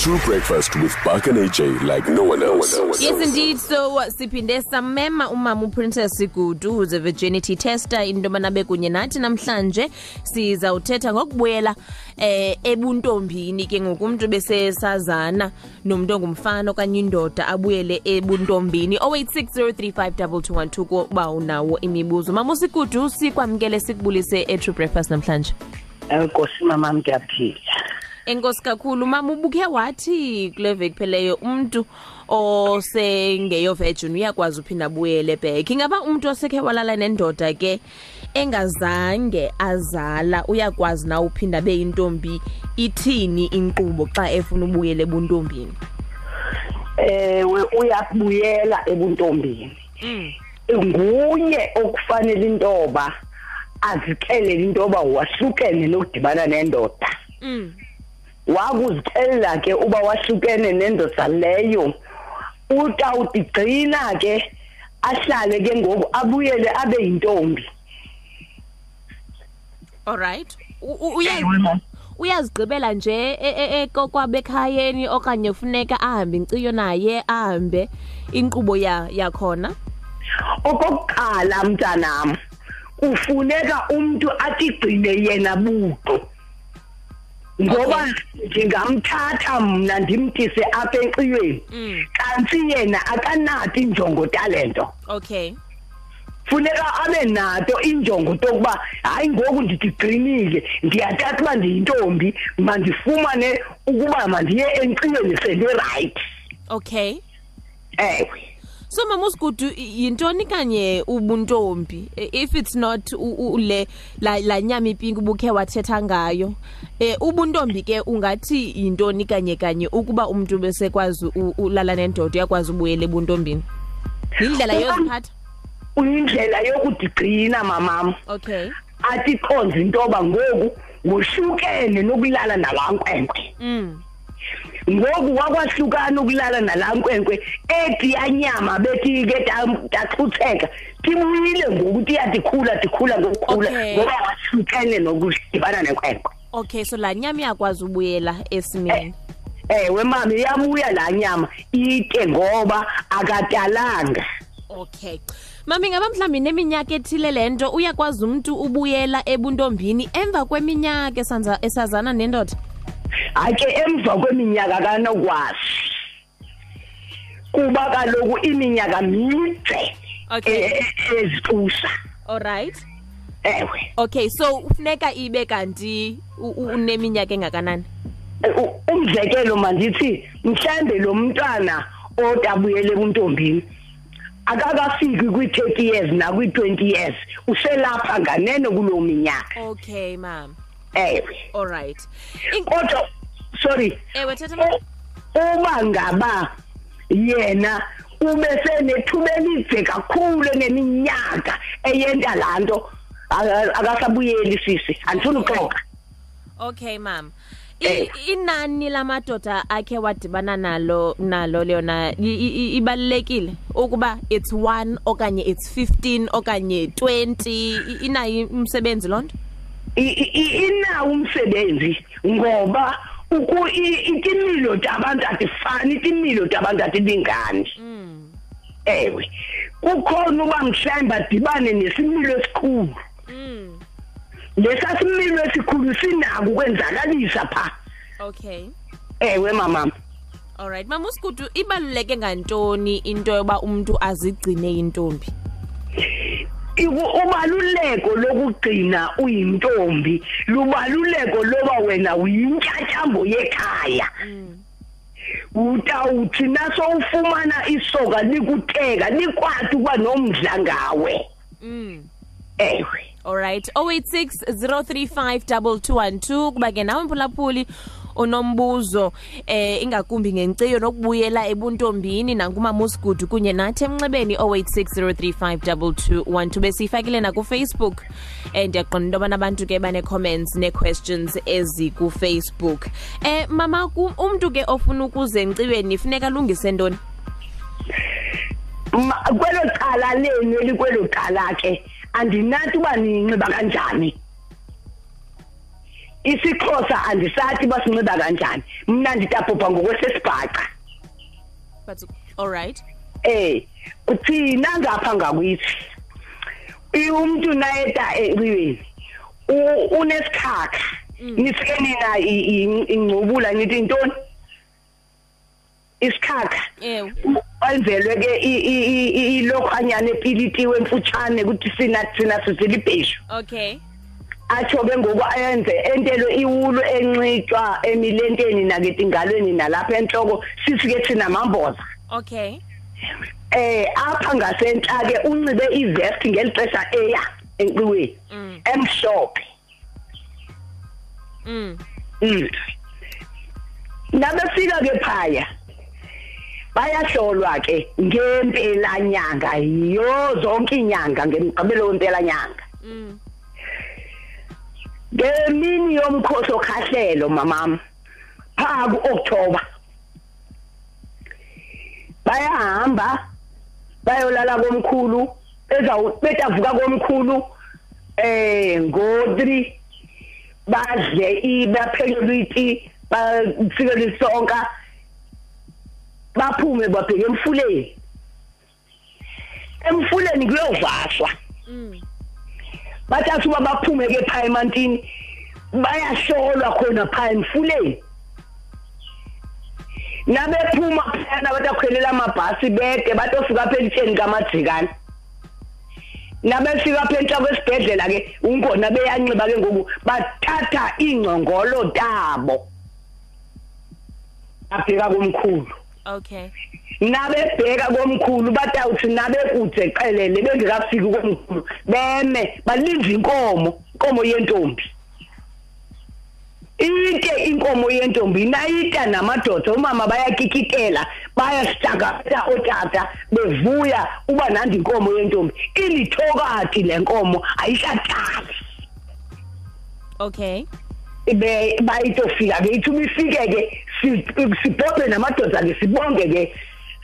True breakfast with Buck and AJ like no one else. Yes indeed. So siphinde samema umama uPrincess Sigudu the virginity tester into manabe kunye nathi namhlanje sizawuthetha ngokubuyela eh ebuntombini ke ngokumntu bese sazana nomuntu ongumfana okanye indoda abuyele ebuntombini. 0860352212 kuba unawo imibuzo. Mama uSigudu sikwamkele sikubulise e True breakfast namhlanje. Enkosi mama ngiyaphila Enkosi kakhulu mama ubuke wathi kule veki pheleyo umuntu osengeyo virgin uyakwazi uphinda abuyele back. Ingaba umuntu osekhe walala nendoda ke engazange azala uyakwazi na uphinda beyintombi ithini inkqubo xa efuna ubuyele ebuntombini? Ewe uyabuyela ebuntombini. Nguye okufanele intoba azixelele intoba wahlukene nokudibana nendoda. Mm wakuzixelela ke uba wahlukene nendoda leyo. Utawuthi gcina ke ahlale ke ngoku abuyele abe yintombi. Alright U- u- uyazi uyazigqibela nje e- e- e- kokwabekhayeni okanye funeka ahambe inkciyo naye ahambe inkqubo ya yakhona? Okokuqala mntanam kufuneka umuntu atigcine yena buqu. Ngoba ndingamthatha mna ndimtise apha enkciyweni Mm. kanti yena akanathi injongo talento. Okay. Funeka abe nato injongo tokuba hayi ngoku ndidigqinile ndiyathatha uba ndiyintombi mandifumane ukuba mandiye enkciyweni sendirayithi okay. Ewe. So mama usigudu i- yintoni kanye ubuntombi? I- if it's not u- u- le la, la nyama ipinki ubukhe wathetha ngayo eh ubuntombi ke ungathi yintoni kanye kanye ukuba umuntu besekwazi u- ulala nendoda uyakwazi ubuyela ebuntombini? Yindlela yoziphatha uyindlela yokudigcina mamam okay. Athi khonza intoba ngoku wohlukene nokulala nalaa nkwenkwe mm. Ngoku wakwahlukana ukulala nalaa nkwenkwe ethi yanyama bethi ke ta- tachutheka tibuyile ngoku tiyatikhula tikhula ngokukhula Okay. ngoba wahlukene nokudibana nenkwenkwe okay so la nyama iyakwazi ubuyela esimeni ewe mama iyabuya laa nyama ite ngoba akatalanga Okay. Mami ngaba mhlambi neminyaka ethile lento uyakwazi umuntu ubuyela ebuntombini emva kweminyaka esanza esazana nendoda. Hayi ke emva kweminyaka kanokwazi kuba kaloku iminyaka mide Okay. e- e- ezixusha Alright. ewe Okay, so ufuneka ibe kanti uneminyaka engakanani? U- umzekelo mandithi mhlambe lo mntwana odabuyele kuntombini akakafiki kwi-30 years nakwi-20 years uselapha nganene kuloo minyaka Okay, mama. Ewe Alright. In- kodwa sorry Ewe thetha mama. uba ngaba yena ube senethuba elide kakhulu neminyaka eyenta laa nto aka- akasabuyeli sisi andifuni uxoka Okay, mama. Inani lamadoda akhe wadibana nalo nalo i- ibalekile ukuba it's 1 okanye it's 15 okanye 20 I- inayi umsebenzi lonto? Inawo umsebenzi ngoba uku i- itimilo tabantu atifani itimilo tabantu atilingani Mm. ewe kukhona uba mhlawumbe adibane nesimilo esikhulu Mm. lesa similo esikhulu sinako ukwenzakalisa phaa Okay. ewe mamam Alright, mama usigudu ibaluleke ngantoni into yoba umuntu azigcine intombi? Iku- ubaluleko lokugcina uyintombi lubaluleko loba wena uyintyatyambo yekhaya. Utawuthi naso ufumana isoka likuteka likwathi ukuba nomdla ngawe. Mm. ewe. Alright, 0860352212 kuba ke nawe mphulaphuli unombuzo eh ingakumbi ngenkciyo nokubuyela ebuntombini nangumama usigudu kunye nathi emnxebeni 0860352212 besifakile na ku Facebook eh ndiyaqonda into yobana abantu ke banee-comments nee-questions ezikufacebook. Eh mama umntu ke ofuna ukuze enciweni funeka alungise ntoni? Kwelo cala lenu elikwelo cala ke andinathi uba ninxiba kanjani isixhosa andisathi basinxiba kanjani. Mina nditapopha ngokwesesibhaca but all right. Eh uthina ngapha ngakwithi umuntu nayeta eqiweni u- unesikhakha nisike nina i- i- ingcubula nithi intoni isikhakha wenzelwe ke ilokhanyana epilitiwe emfutshane ukuthi sina thina sisile ibheshu. Okay. Atsho ke ngoku ayenze entelo iwulu enxitywa emilenteni naketingalweni nalapha enhloko sisike thina mamboza. Okay. Eh apha ngasentla ke unxibe ivest ngelixesha eya enqiweni Mm. emhlophe. Mm. Mm. Nabefika ke phaya bayahlolwa ke ngempela nyanga yo zonke inyanga ngemgqibelo wempela nyanga. Mm. Ngemini yomkhosi okhahlelo mamam? Pha ku-October. Bayahamba bayolala komkhulu ezawu betavuka komkhulu eh ngo3 badle ibaphekelwe iti bafike lisonka baphume babheke emfuleni. Emfuleni kuyovaswa. Bathatha uba baphume ke phaya emantini bayahlolwa khona phaya emfuleni. Nabephuma phayana batakhwelela amabhasi bede batofika apha elitsheni kamajikane nabefika apha entla kwesibhedlela ke ungona beyanxiba ke ngoku bathatha iingcongolo tabo. Abheka komkhulu okay. Nabebheka komkhulu batawuthi nabe kude qelele bengekafiki komkhulu. Beme balinda inkomo inkomo yentombi. Ike inkomo yentombi nayita namadoda umama bayakikitela bayasitaka otata bevuya uba nandi inkomo yentombi. Ilithokati lenkomo ayishathathi okay. Be bayitofika ke ithuba ifike ke si- sibhobhe namadoda ke sibonge ke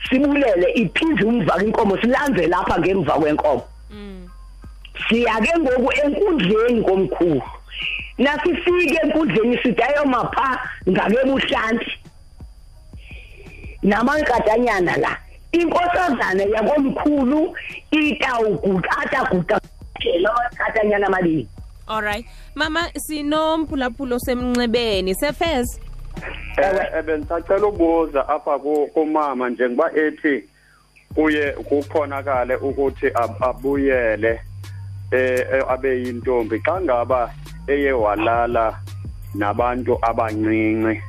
sibulele iphinze umva inkomo silanze lapha ngemva kwenkomo. Mm. Siya ke ngoku enkundleni komkhulu. Nasifike enkundleni sidayoma pha ngakebuhlanti. Namankatanyana la inkosazana yakomkhulu itawugutata guta lamakatanyana amabili all right. Mama sinomphulaphula semnxebeni sefez Eh bensacela ukubuza apha ku- kumama njengoba ethi kuye kukhonakale ukuthi ab- abuyele eh abe yintombi. Xa ngaba eye walala nabantu abancinci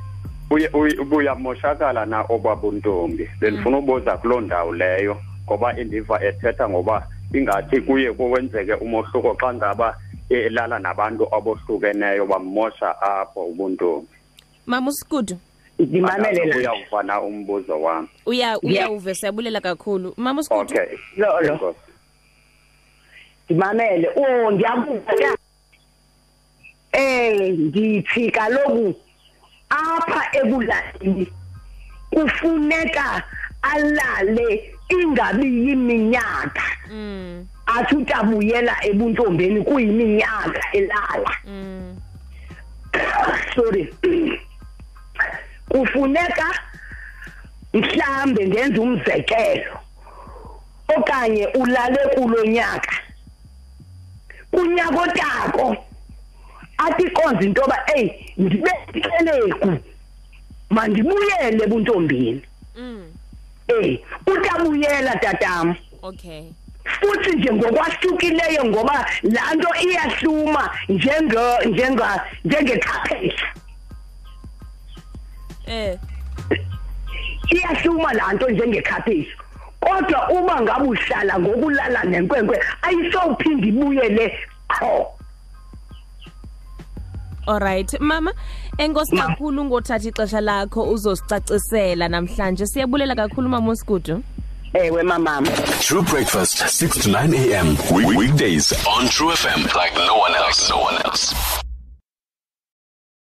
uye uye- buyamoshakala na obabuntombi? Benifuna ubuza kuloo ndawo leyo ngoba indiva ethetha ngoba ingathi kuye kuwenzeke umohluko xa ngaba elala nabantu abohlukeneyo bamosha apho ubuntombi. Mama usikudu ndimamele la. Uyawuva na umbuzo wami. Uya uyawuve siyabulela kakhulu. Mama usikudu okay. Lo lo. Enkosi. ndimamele oh ndiyabuza eh ndithi kaloku apha ebulalini kufuneka alale ingabi yiminyaka. Mm. Athi utabuyela ebuntombeni kuyiminyaka elala. Mm. Sorry. Kufuneka mhlambe ngenza umzekelo okanye ulale kulonyaka kunyaka otako athi konza into yoba eyi ndibe iqeleku mandibuyele ebuntombini. Mm. Eh utabuyela tatam. Okay. Futhi nje ngokwahlukileyo ngoba laa nto iyahluma njenge njenga njengekhaphetsha eh. Iyahluma laa nto njengekhaphetsha kodwa uba ngabe uhlala ngokulala nenkwenkwe ayisowuphinda ibuyele qho. Alright mama enkosi kakhulu ngothatha ixesha lakho uzosicacisela namhlanje. Siyabulela kakhulu mama usikudu ewe mamama True Breakfast, 6 to 9 a.m. Week- weekdays on True FM like no one else. No one else.